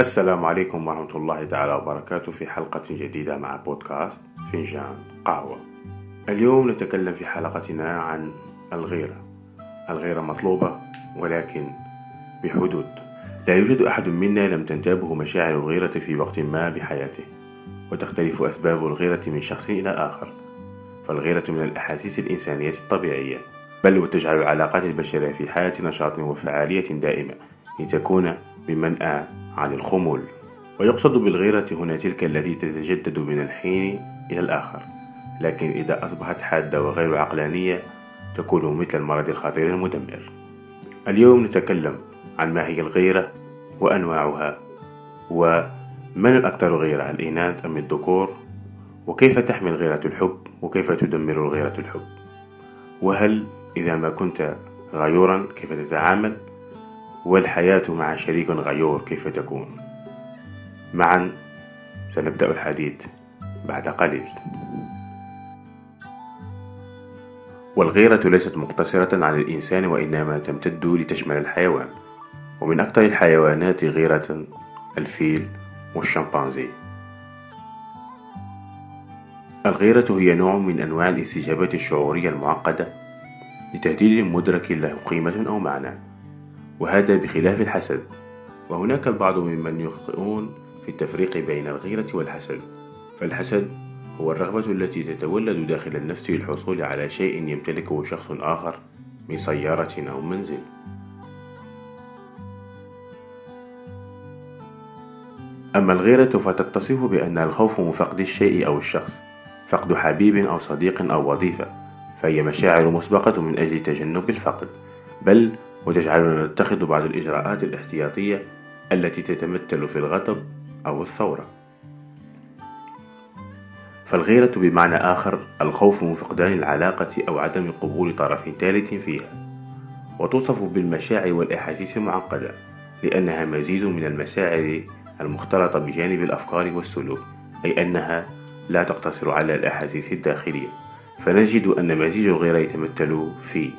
السلام عليكم ورحمة الله تعالى وبركاته في حلقة جديدة مع بودكاست فنجان قهوة. اليوم نتكلم في حلقتنا عن الغيرة. الغيرة مطلوبة ولكن بحدود. لا يوجد أحد منا لم تنتابه مشاعر الغيرة في وقت ما بحياته وتختلف أسباب الغيرة من شخص إلى آخر. فالغيرة من الأحاسيس الإنسانية الطبيعية بل وتجعل العلاقات البشرية في حالة نشاط وفعالية دائمة لتكون بمنأى عن الخمول ويقصد بالغيرة هنا تلك التي تتجدد من الحين إلى الآخر. لكن إذا أصبحت حادة وغير عقلانية تكون مثل المرض الخطير المدمر. اليوم نتكلم عن ما هي الغيرة وأنواعها ومن الأكثر غيرة؟ الإناث أم الذكور؟ وكيف تحمل غيرة الحب؟ وكيف تدمر الغيرة الحب؟ وهل إذا ما كنت غيورا كيف تتعامل؟ والحياة مع شريك غيور كيف تكون؟ معا سنبدأ الحديث بعد قليل. والغيرة ليست مقتصرة على الإنسان وإنما تمتد لتشمل الحيوان. ومن أكثر الحيوانات غيرة الفيل والشمبانزي. الغيرة هي نوع من أنواع الاستجابة الشعورية المعقدة لتهديد مدرك له قيمة أو معنى. وهذا بخلاف الحسد. وهناك البعض ممن يخطئون في التفريق بين الغيرة والحسد. فالحسد هو الرغبة التي تتولد داخل النفس للحصول على شيء يمتلكه شخص آخر من سيارة أو منزل. أما الغيرة فتتصف بأن الخوف من فقد الشيء أو الشخص فقد حبيب أو صديق أو وظيفة فهي مشاعر مسبقة من أجل تجنب الفقد بل وتجعلنا نتخذ بعض الإجراءات الاحتياطية التي تتمثل في الغضب أو الثورة. فالغيرة بمعنى آخر الخوف من فقدان العلاقة أو عدم قبول طرف ثالث فيها. وتوصف بالمشاعر والأحاسيس المعقدة لأنها مزيج من المشاعر المختلطة بجانب الأفكار والسلوك أي أنها لا تقتصر على الأحاسيس الداخلية. فنجد أن مزيج الغيرة يتمثل في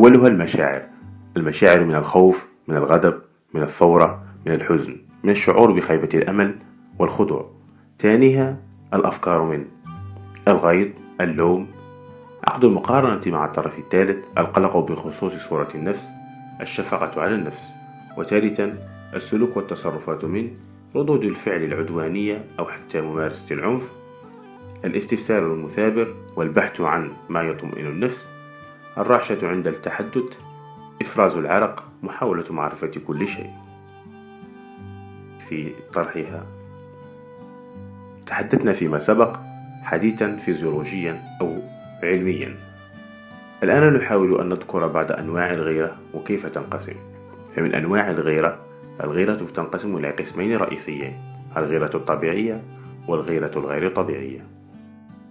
أولها المشاعر. المشاعر من الخوف من الغضب من الثورة من الحزن من الشعور بخيبة الأمل والخضوع. ثانيها الأفكار من الغيظ اللوم. عقد المقارنة مع الطرف الثالث القلق بخصوص صورة النفس الشفقة على النفس. وثالثا السلوك والتصرفات من ردود الفعل العدوانية أو حتى ممارسة العنف. الاستفسار المثابر والبحث عن ما يطمئن النفس. الرعشة عند التحدث إفراز العرق محاولة معرفة كل شيء. في طرحها تحدثنا فيما سبق حديثا فيزيولوجيا أو علميا. الآن نحاول أن نذكر بعض أنواع الغيرة وكيف تنقسم. فمن أنواع الغيرة الغيرة تنقسم إلى قسمين رئيسيين الغيرة الطبيعية والغيرة الغير طبيعية.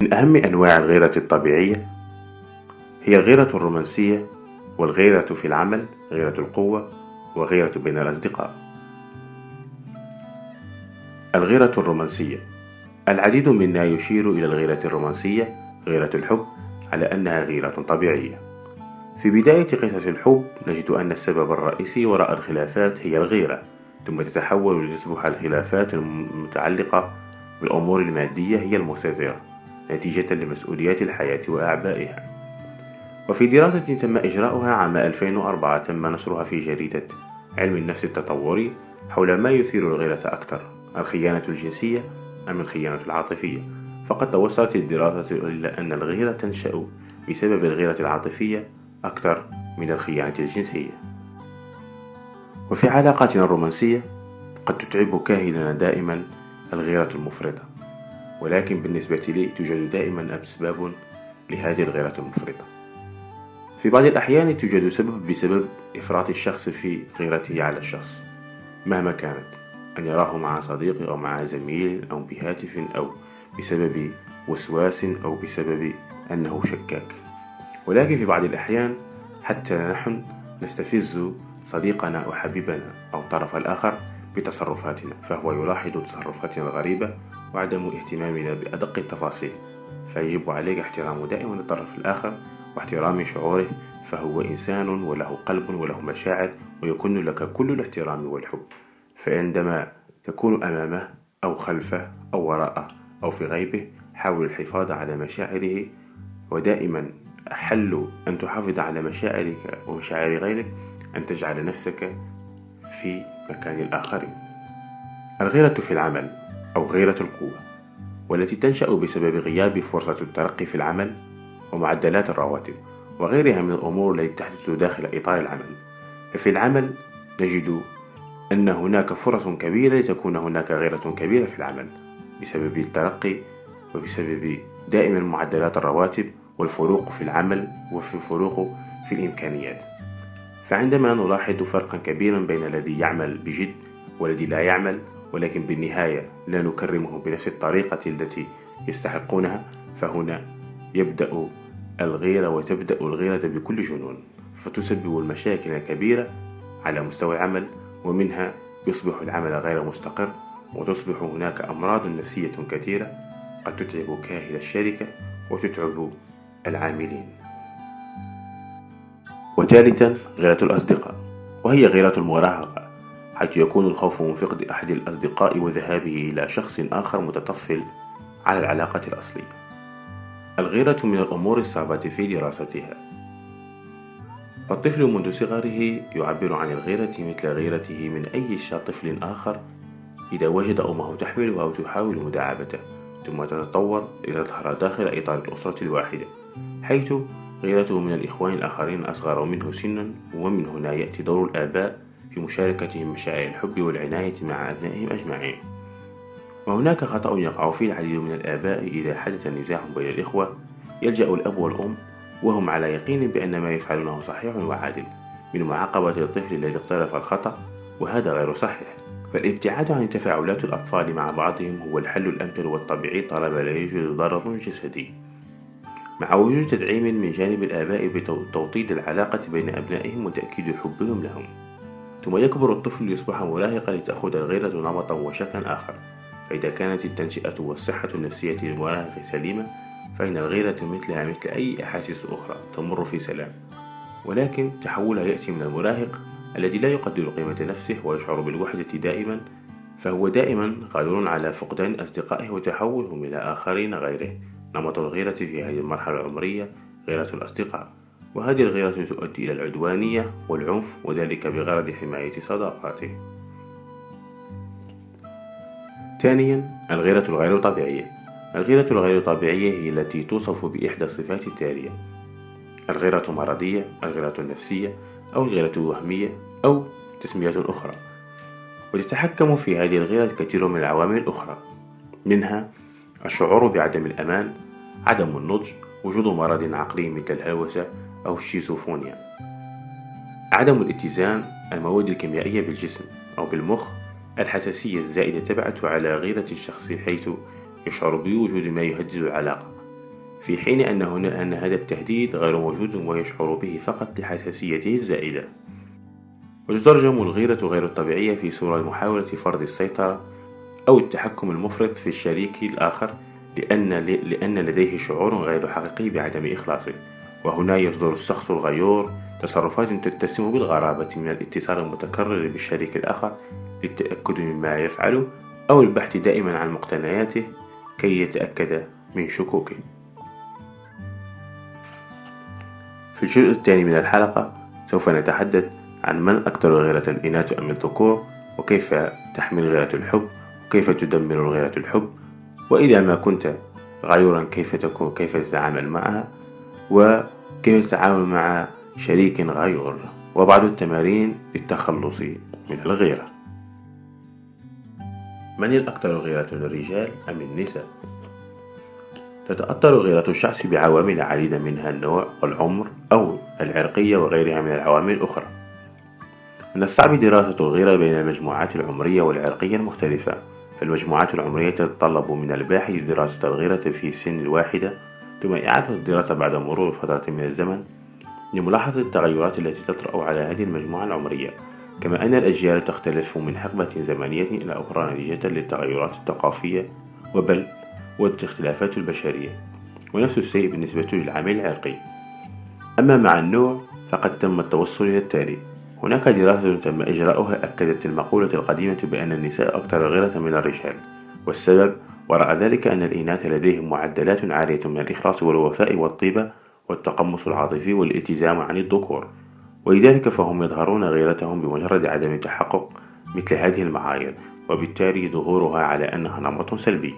من أهم أنواع الغيرة الطبيعية هي الغيرة الرومانسية والغيرة في العمل غيرة القوة وغيرة بين الأصدقاء. الغيرة الرومانسية. العديد منا يشير إلى الغيرة الرومانسية غيرة الحب على أنها غيرة طبيعية. في بداية قصص الحب نجد أن السبب الرئيسي وراء الخلافات هي الغيرة ثم تتحول لتصبح الخلافات المتعلقة بالأمور المادية هي المسيطرة نتيجة لمسؤوليات الحياة وأعبائها. وفي دراسة تم إجراؤها عام 2004 تم نشرها في جريدة علم النفس التطوري حول ما يثير الغيرة أكثر الخيانة الجنسية أم الخيانة العاطفية. فقد توصلت الدراسة إلى أن الغيرة تنشأ بسبب الغيرة العاطفية أكثر من الخيانة الجنسية. وفي علاقاتنا الرومانسية قد تتعب كاهلنا دائما الغيرة المفرطة. ولكن بالنسبة لي توجد دائما أسباب لهذه الغيرة المفرطة. في بعض الأحيان توجد سبب بسبب إفراط الشخص في غيرته على الشخص مهما كانت أن يراه مع صديق أو مع زميل أو بهاتف أو بسبب وسواس أو بسبب أنه شكاك. ولكن في بعض الأحيان حتى نحن نستفز صديقنا أو حبيبنا أو الطرف الآخر بتصرفاتنا فهو يلاحظ تصرفاتنا الغريبة وعدم اهتمامنا بأدق التفاصيل فيجب عليك احترام دائما الطرف الآخر واحترام شعوره فهو إنسان وله قلب وله مشاعر ويكون لك كل الاحترام والحب. فعندما تكون أمامه أو خلفه أو وراءه أو في غيبه حاول الحفاظ على مشاعره ودائما حل أن تحافظ على مشاعرك ومشاعر غيرك أن تجعل نفسك في مكان الآخرين. الغيرة في العمل أو غيرة القوة والتي تنشأ بسبب غياب فرصة الترقي في العمل ومعدلات الرواتب وغيرها من الأمور التي تحدث داخل إطار العمل. ففي العمل نجد أن هناك فرص كبيرة لتكون هناك غيرة كبيرة في العمل بسبب الترقي وبسبب دائما معدلات الرواتب والفروق في العمل وفي الفروق في الإمكانيات. فعندما نلاحظ فرقا كبيرا بين الذي يعمل بجد والذي لا يعمل ولكن بالنهاية لا نكرمه بنفس الطريقة التي يستحقونها فهنا يبدأ الغيرة وتبدأ الغيرة بكل جنون فتسبب المشاكل الكبيرة على مستوى العمل ومنها يصبح العمل غير مستقر وتصبح هناك أمراض نفسية كثيرة قد تتعب كاهل الشركة وتتعب العاملين. وثالثا غيرة الأصدقاء وهي غيرة المراهقة حيث يكون الخوف من فقد أحد الأصدقاء وذهابه إلى شخص آخر متطفل على العلاقة الأصلية. الغيرة من الأمور الصعبة في دراستها. الطفل منذ صغره يعبر عن الغيرة مثل غيرته من أي طفل آخر. إذا وجد أمه تحمله أو تحاول مداعبته ثم تتطور لتظهر داخل إطار الأسرة الواحدة حيث غيرته من الإخوان الآخرين أصغر منه سنا ومن هنا يأتي دور الآباء في مشاركتهم مشاعر الحب والعناية مع أبنائهم أجمعين. وهناك خطأ يقع فيه العديد من الآباء إذا حدث نزاع بين الإخوة. يلجأ الأب والأم وهم على يقين بأن ما يفعلونه صحيح وعادل من معاقبة الطفل الذي اقترف الخطأ وهذا غير صحيح. فالابتعاد عن تفاعلات الأطفال مع بعضهم هو الحل الأمثل والطبيعي طالما لا يوجد ضرر جسدي. مع وجود تدعيم من جانب الآباء بتوطيد العلاقة بين أبنائهم وتأكيد حبهم لهم. ثم يكبر الطفل ليصبح مراهقا لتأخذ الغيرة نمطا وشكلا آخر. فإذا كانت التنشئة والصحة النفسية للمراهق سليمة فإن الغيرة مثلها مثل أي أحاسيس أخرى تمر في سلام. ولكن تحولها يأتي من المراهق الذي لا يقدر قيمة نفسه ويشعر بالوحدة دائما فهو دائما قادر على فقدان أصدقائه وتحولهم إلى آخرين غيره. نمط الغيرة في هذه المرحلة العمرية غيرة الأصدقاء وهذه الغيرة تؤدي إلى العدوانية والعنف وذلك بغرض حماية صداقاته. ثانيا الغيرة الغير طبيعية. الغيرة الغير طبيعية هي التي توصف بإحدى الصفات التالية الغيرة مرضية الغيرة النفسية أو الغيرة الوهمية أو تسميات أخرى. وتتحكم في هذه الغيرة الكثير من العوامل الأخرى منها الشعور بعدم الأمان عدم النضج وجود مرض عقلي مثل الهلوسة أو الشيزوفونيا. عدم الاتزان المواد الكيميائية بالجسم أو بالمخ الحساسية الزائدة تبعث على غيرة الشخص حيث يشعر بوجود ما يهدد العلاقة. في حين أن هنا أن هذا التهديد غير موجود ويشعر به فقط لحساسيته الزائدة. وتترجم الغيرة غير الطبيعية في صورة محاولة فرض السيطرة أو التحكم المفرط في الشريك الآخر لأن, لأن لديه شعور غير حقيقي بعدم إخلاصه. وهنا يصدر الشخص الغيور تصرفات تتسم بالغرابة من الاتصال المتكرر بالشريك الآخر للتأكد مما يفعله أو البحث دائما عن مقتنياته كي يتأكد من شكوكه. في الجزء الثاني من الحلقة سوف نتحدث عن من أكثر غيرة الإناث أم الذكور وكيف تحمل غيرة الحب وكيف تدمر غيرة الحب وإذا ما كنت غيورا كيف تكون كيف تتعامل معها وكيف تتعامل مع شريك غيور وبعض التمارين للتخلص من الغيرة. من الأكثر غيرة الرجال أم النساء؟ تتأثر غيرة الشخص بعوامل عديدة منها النوع والعمر أو العرقية وغيرها من العوامل الأخرى. من الصعب دراسة الغيرة بين المجموعات العمرية والعرقية المختلفة. فالمجموعات العمرية تتطلب من الباحث دراسة الغيرة في السن الواحدة ثم إعادة الدراسة بعد مرور فترة من الزمن لملاحظة التغيرات التي تطرأ على هذه المجموعة العمرية كما أن الأجيال تختلف من حقبة زمنية إلى أخرى نتيجة للتغيرات الثقافية وبل والاختلافات البشرية ونفس الشيء بالنسبة للعامل العرقي. أما مع النوع فقد تم التوصل إلى التالي. هناك دراسة تم إجراؤها أكدت المقولة القديمة بأن النساء أكثر غيرة من الرجال والسبب وراء ذلك أن الإناث لديهم معدلات عالية من الإخلاص والوفاء والطيبة والتقمص العاطفي والالتزام عن الذكور ولذلك فهم يظهرون غيرتهم بمجرد عدم تحقق مثل هذه المعايير وبالتالي ظهورها على أنها نمط سلبي.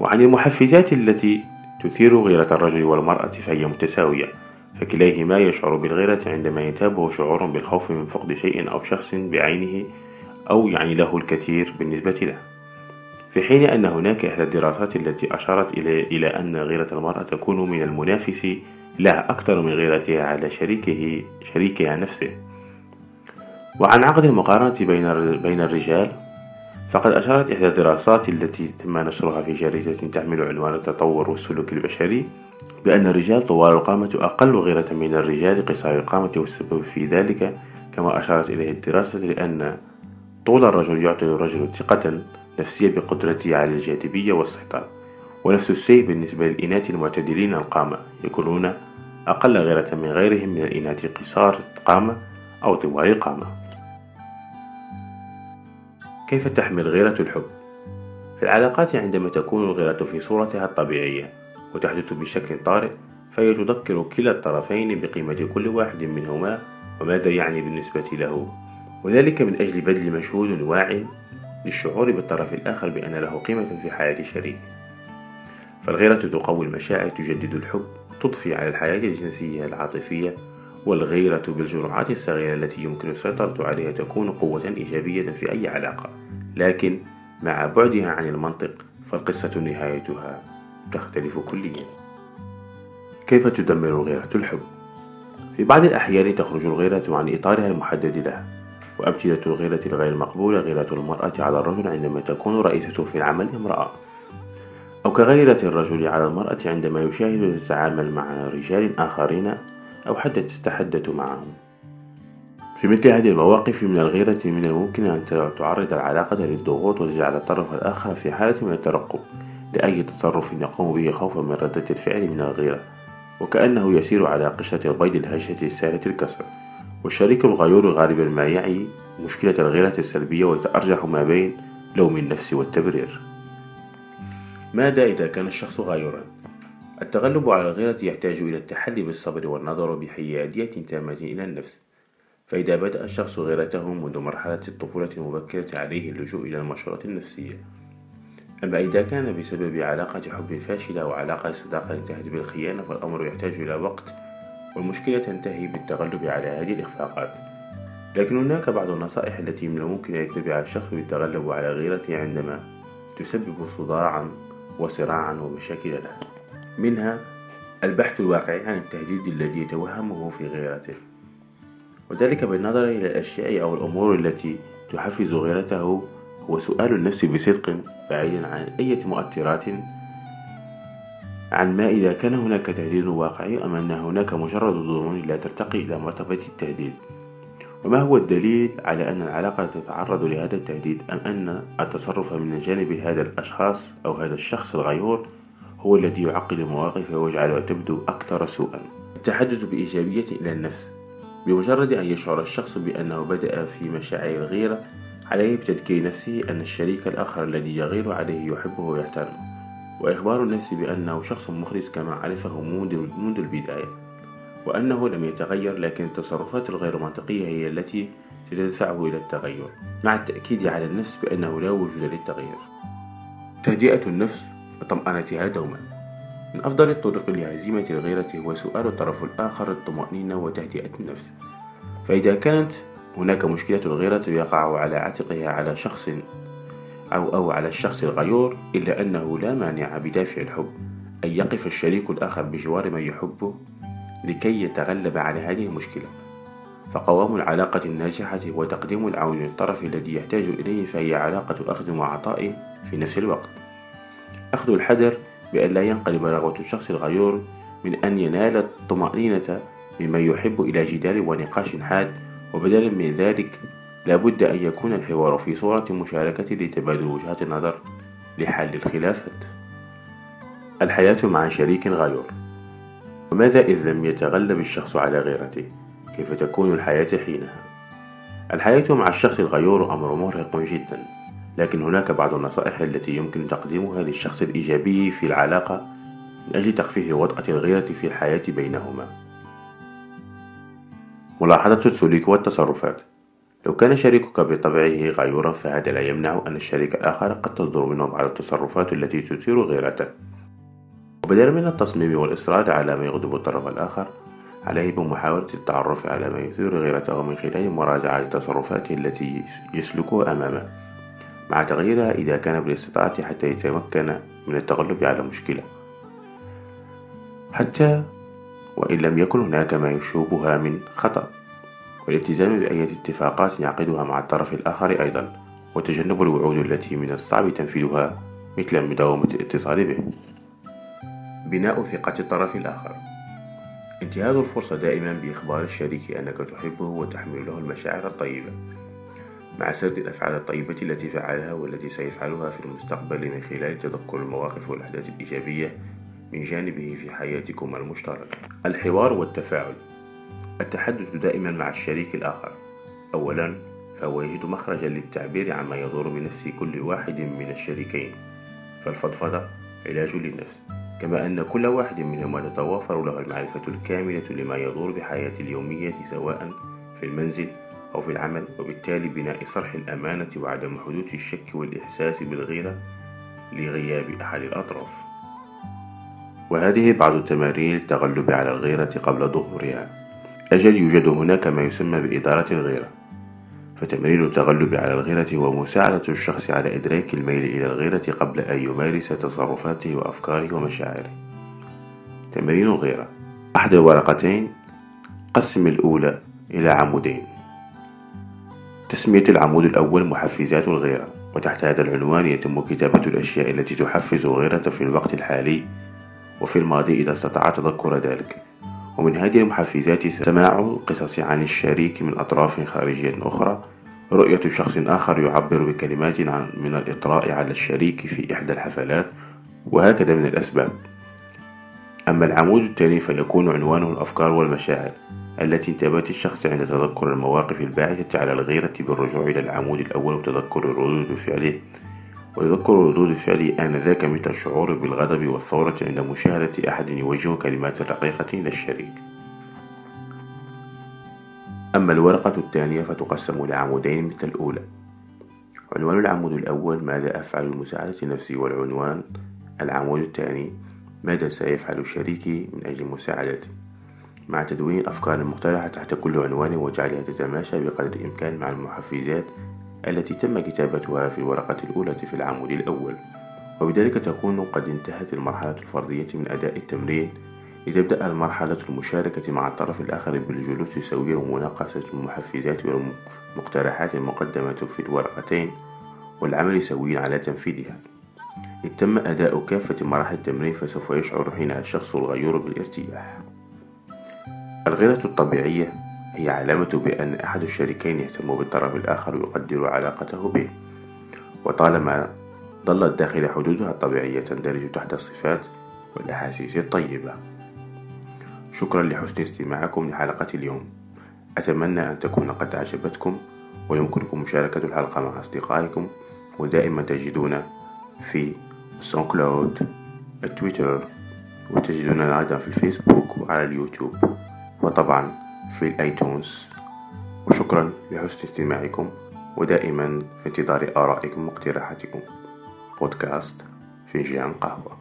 وعن المحفزات التي تثير غيرة الرجل والمرأة فهي متساوية فكليهما يشعر بالغيرة عندما يتابه شعور بالخوف من فقد شيء أو شخص بعينه أو يعني له الكثير بالنسبة له. في حين أن هناك إحدى الدراسات التي أشارت إلى أن غيرة المرأة تكون من المنافس لها أكثر من غيرتها على شريكه شريكها نفسه. وعن عقد المقارنة بين بين الرجال فقد أشارت إحدى الدراسات التي تم نشرها في جريدة تحمل عنوان التطور والسلوك البشري بأن الرجال طوال القامة أقل غيرة من الرجال قصار القامة والسبب في ذلك كما أشارت إليه الدراسة لأن طول الرجل يعطي الرجل ثقة نفسية بقدرته على الجاذبية والسيطرة ونفس الشيء بالنسبة للإناث المعتدلين القامة يكونون أقل غيرة من غيرهم من الإناث قصار القامة أو طوال القامة كيف تحمل غيرة الحب؟ في العلاقات عندما تكون الغيرة في صورتها الطبيعية وتحدث بشكل طارئ فهي تذكر كلا الطرفين بقيمة كل واحد منهما وماذا يعني بالنسبة له وذلك من أجل بذل مجهود واع للشعور بالطرف الآخر بأن له قيمة في حياة شريكه فالغيرة تقوي المشاعر تجدد الحب تضفي على الحياة الجنسية العاطفية والغيرة بالجرعات الصغيرة التي يمكن السيطرة عليها تكون قوة إيجابية في أي علاقة. لكن مع بعدها عن المنطق فالقصة نهايتها تختلف كليا. كيف تدمر غيرة الحب؟ في بعض الأحيان تخرج الغيرة عن إطارها المحدد لها. وأمثلة الغيرة الغير مقبولة غيرة المرأة على الرجل عندما تكون رئيسته في العمل امرأة. أو كغيرة الرجل على المرأة عندما يشاهد تتعامل مع رجال آخرين أو حتى تتحدث معهم. في مثل هذه المواقف من الغيرة من الممكن أن تعرض العلاقة للضغوط وتجعل الطرف الآخر في حالة من الترقب لأي تصرف يقوم به خوفا من ردة الفعل من الغيرة وكأنه يسير على قشرة البيض الهشة السهلة الكسر. والشريك الغيور ما يعي مشكلة الغيرة السلبية ويتأرجح ما بين لوم النفس والتبرير. ماذا إذا كان الشخص غيورا؟ التغلب على الغيرة يحتاج إلى التحلي بالصبر والنظر بحيادية تامة إلى النفس. فإذا بدأ الشخص غيرته منذ مرحلة الطفولة المبكرة عليه اللجوء إلى المشورة النفسية. أما إذا كان بسبب علاقة حب فاشلة أو علاقة صداقة انتهت بالخيانة فالأمر يحتاج إلى وقت والمشكلة تنتهي بالتغلب على هذه الإخفاقات. لكن هناك بعض النصائح التي من الممكن أن يتبعها الشخص للتغلب على غيرته عندما تسبب صداعا وصراعا ومشاكل له. منها البحث الواقعي عن التهديد الذي يتوهمه في غيرته. وذلك بالنظر إلى الأشياء أو الأمور التي تحفز غيرته هو سؤال النفس بصدق بعيدا عن أي مؤثرات عن ما إذا كان هناك تهديد واقعي أم أن هناك مجرد ظنون لا ترتقي إلى مرتبة التهديد. وما هو الدليل على أن العلاقة تتعرض لهذا التهديد أم أن التصرف من جانب هذا الأشخاص أو هذا الشخص الغيور هو الذي يعقد المواقف ويجعلها تبدو أكثر سوءا؟ التحدث بإيجابية إلى النفس. بمجرد أن يشعر الشخص بأنه بدأ في مشاعر الغيرة عليه بتذكير نفسه أن الشريك الآخر الذي يغير عليه يحبه ويحترمه. وإخبار النفس بأنه شخص مخلص كما عرفه منذ البداية وأنه لم يتغير لكن التصرفات الغير منطقية هي التي ستدفعه إلى التغير مع التأكيد على النفس بأنه لا وجود للتغيير. تهدئة النفس وطمأنتها دوما من أفضل الطرق لهزيمة الغيرة هو سؤال الطرف الآخر الطمأنينة وتهدئة النفس. فإذا كانت هناك مشكلة الغيرة يقع على عاتقها على شخص أو أو على الشخص الغيور إلا أنه لا مانع بدافع الحب أن يقف الشريك الآخر بجوار من يحبه لكي يتغلب على هذه المشكلة. فقوام العلاقة الناجحة هو تقديم العون للطرف الذي يحتاج إليه فهي علاقة أخذ وعطاء في نفس الوقت. أخذ الحذر بأن لا ينقلب رغبة الشخص الغيور من أن ينال الطمأنينة ممن يحب إلى جدال ونقاش حاد وبدلا من ذلك لابد أن يكون الحوار في صورة مشاركة لتبادل وجهات النظر لحل الخلافات. الحياة مع شريك غيور. وماذا إذ لم يتغلب الشخص على غيرته؟ كيف تكون الحياة حينها؟ الحياة مع الشخص الغيور أمر مرهق جدا لكن هناك بعض النصائح التي يمكن تقديمها للشخص الإيجابي في العلاقة من أجل تخفيف وطأة الغيرة في الحياة بينهما. ملاحظة السلوك والتصرفات. لو كان شريكك بطبعه غيورا فهذا لا يمنع أن الشريك الآخر قد تصدر منه بعض التصرفات التي تثير غيرته. وبدلا من التصميم والإصرار على ما يغضب الطرف الآخر عليه بمحاولة التعرف على ما يثير غيرته من خلال مراجعة تصرفاته التي يسلكها أمامه. مع تغييرها إذا كان بالاستطاعة حتى يتمكن من التغلب على المشكلة حتى وإن لم يكن هناك ما يشوبها من خطأ. والالتزام بأي اتفاقات يعقدها مع الطرف الآخر أيضا وتجنب الوعود التي من الصعب تنفيذها مثل مداومة الاتصال به. بناء ثقة الطرف الآخر. انتهاز الفرصة دائما بإخبار الشريك أنك تحبه وتحمل له المشاعر الطيبة مع سرد الأفعال الطيبة التي فعلها والتي سيفعلها في المستقبل من خلال تذكر المواقف والأحداث الإيجابية من جانبه في حياتكم المشتركة. الحوار والتفاعل. التحدث دائما مع الشريك الآخر. أولا فهو يجد مخرجا للتعبير عما يدور بنفس كل واحد من الشريكين. فالفضفضة علاج للنفس كما أن كل واحد منهما تتوافر له المعرفة الكاملة لما يدور بحياة اليومية سواء في المنزل أو في العمل وبالتالي بناء صرح الأمانة وعدم حدوث الشك والإحساس بالغيرة لغياب أحد الأطراف. وهذه بعض التمارين للتغلب على الغيرة قبل ظهورها. أجل يوجد هناك ما يسمى بإدارة الغيرة فتمرين التغلب على الغيرة هو مساعدة الشخص على إدراك الميل إلى الغيرة قبل أن يمارس تصرفاته وأفكاره ومشاعره. تمرين الغيرة. أحد الورقتين قسم الأولى إلى عمودين. تسمية العمود الأول محفزات الغيرة وتحت هذا العنوان يتم كتابة الأشياء التي تحفز الغيرة في الوقت الحالي وفي الماضي إذا استطاع تذكر ذلك. ومن هذه المحفزات سماع القصص عن الشريك من أطراف خارجية أخرى رؤية شخص آخر يعبر بكلمات من الإطراء على الشريك في إحدى الحفلات وهكذا من الأسباب. أما العمود الثاني فيكون عنوانه الأفكار والمشاعر التي انتابت الشخص عند تذكر المواقف الباعثة على الغيرة بالرجوع إلى العمود الأول وتذكر ردود فعله ويذكر ردود فعله آنذاك مثل الشعور بالغضب والثورة عند مشاهدة أحد يوجه كلمات رقيقة للشريك أما الورقة الثانية فتقسم لعمودين مثل الأولى. عنوان العمود الأول ماذا أفعل لمساعدة نفسي؟ والعنوان العمود الثاني ماذا سيفعل شريكي من أجل مساعدتي؟ مع تدوين الأفكار المقترحة تحت كل عنوان وجعلها تتماشى بقدر الإمكان مع المحفزات التي تم كتابتها في الورقة الأولى في العمود الأول. وبذلك تكون قد انتهت المرحلة الفردية من أداء التمرين. لتبدأ المرحلة المشاركة مع الطرف الآخر بالجلوس سويا ومناقشة المحفزات والمقترحات المقدمة في الورقتين والعمل سويا على تنفيذها. إن تم أداء كافة مراحل التمرين فسوف يشعر حينها الشخص الغيور بالارتياح. الغيرة الطبيعية هي علامة بأن أحد الشريكين يهتم بالطرف الآخر ويقدر علاقته به. وطالما ظلت داخل حدودها الطبيعية تندرج تحت الصفات والأحاسيس الطيبة. شكرا لحسن استماعكم لحلقة اليوم. أتمنى أن تكون قد أعجبتكم ويمكنكم مشاركة الحلقة مع أصدقائكم. ودائما تجدون في SoundCloud التويتر وتجدوننا أيضا في الفيسبوك وعلى اليوتيوب. وطبعا في ال iTunes. وشكرا لحسن استماعكم ودائما في انتظار آرائكم واقتراحاتكم. بودكاست فنجان قهوة.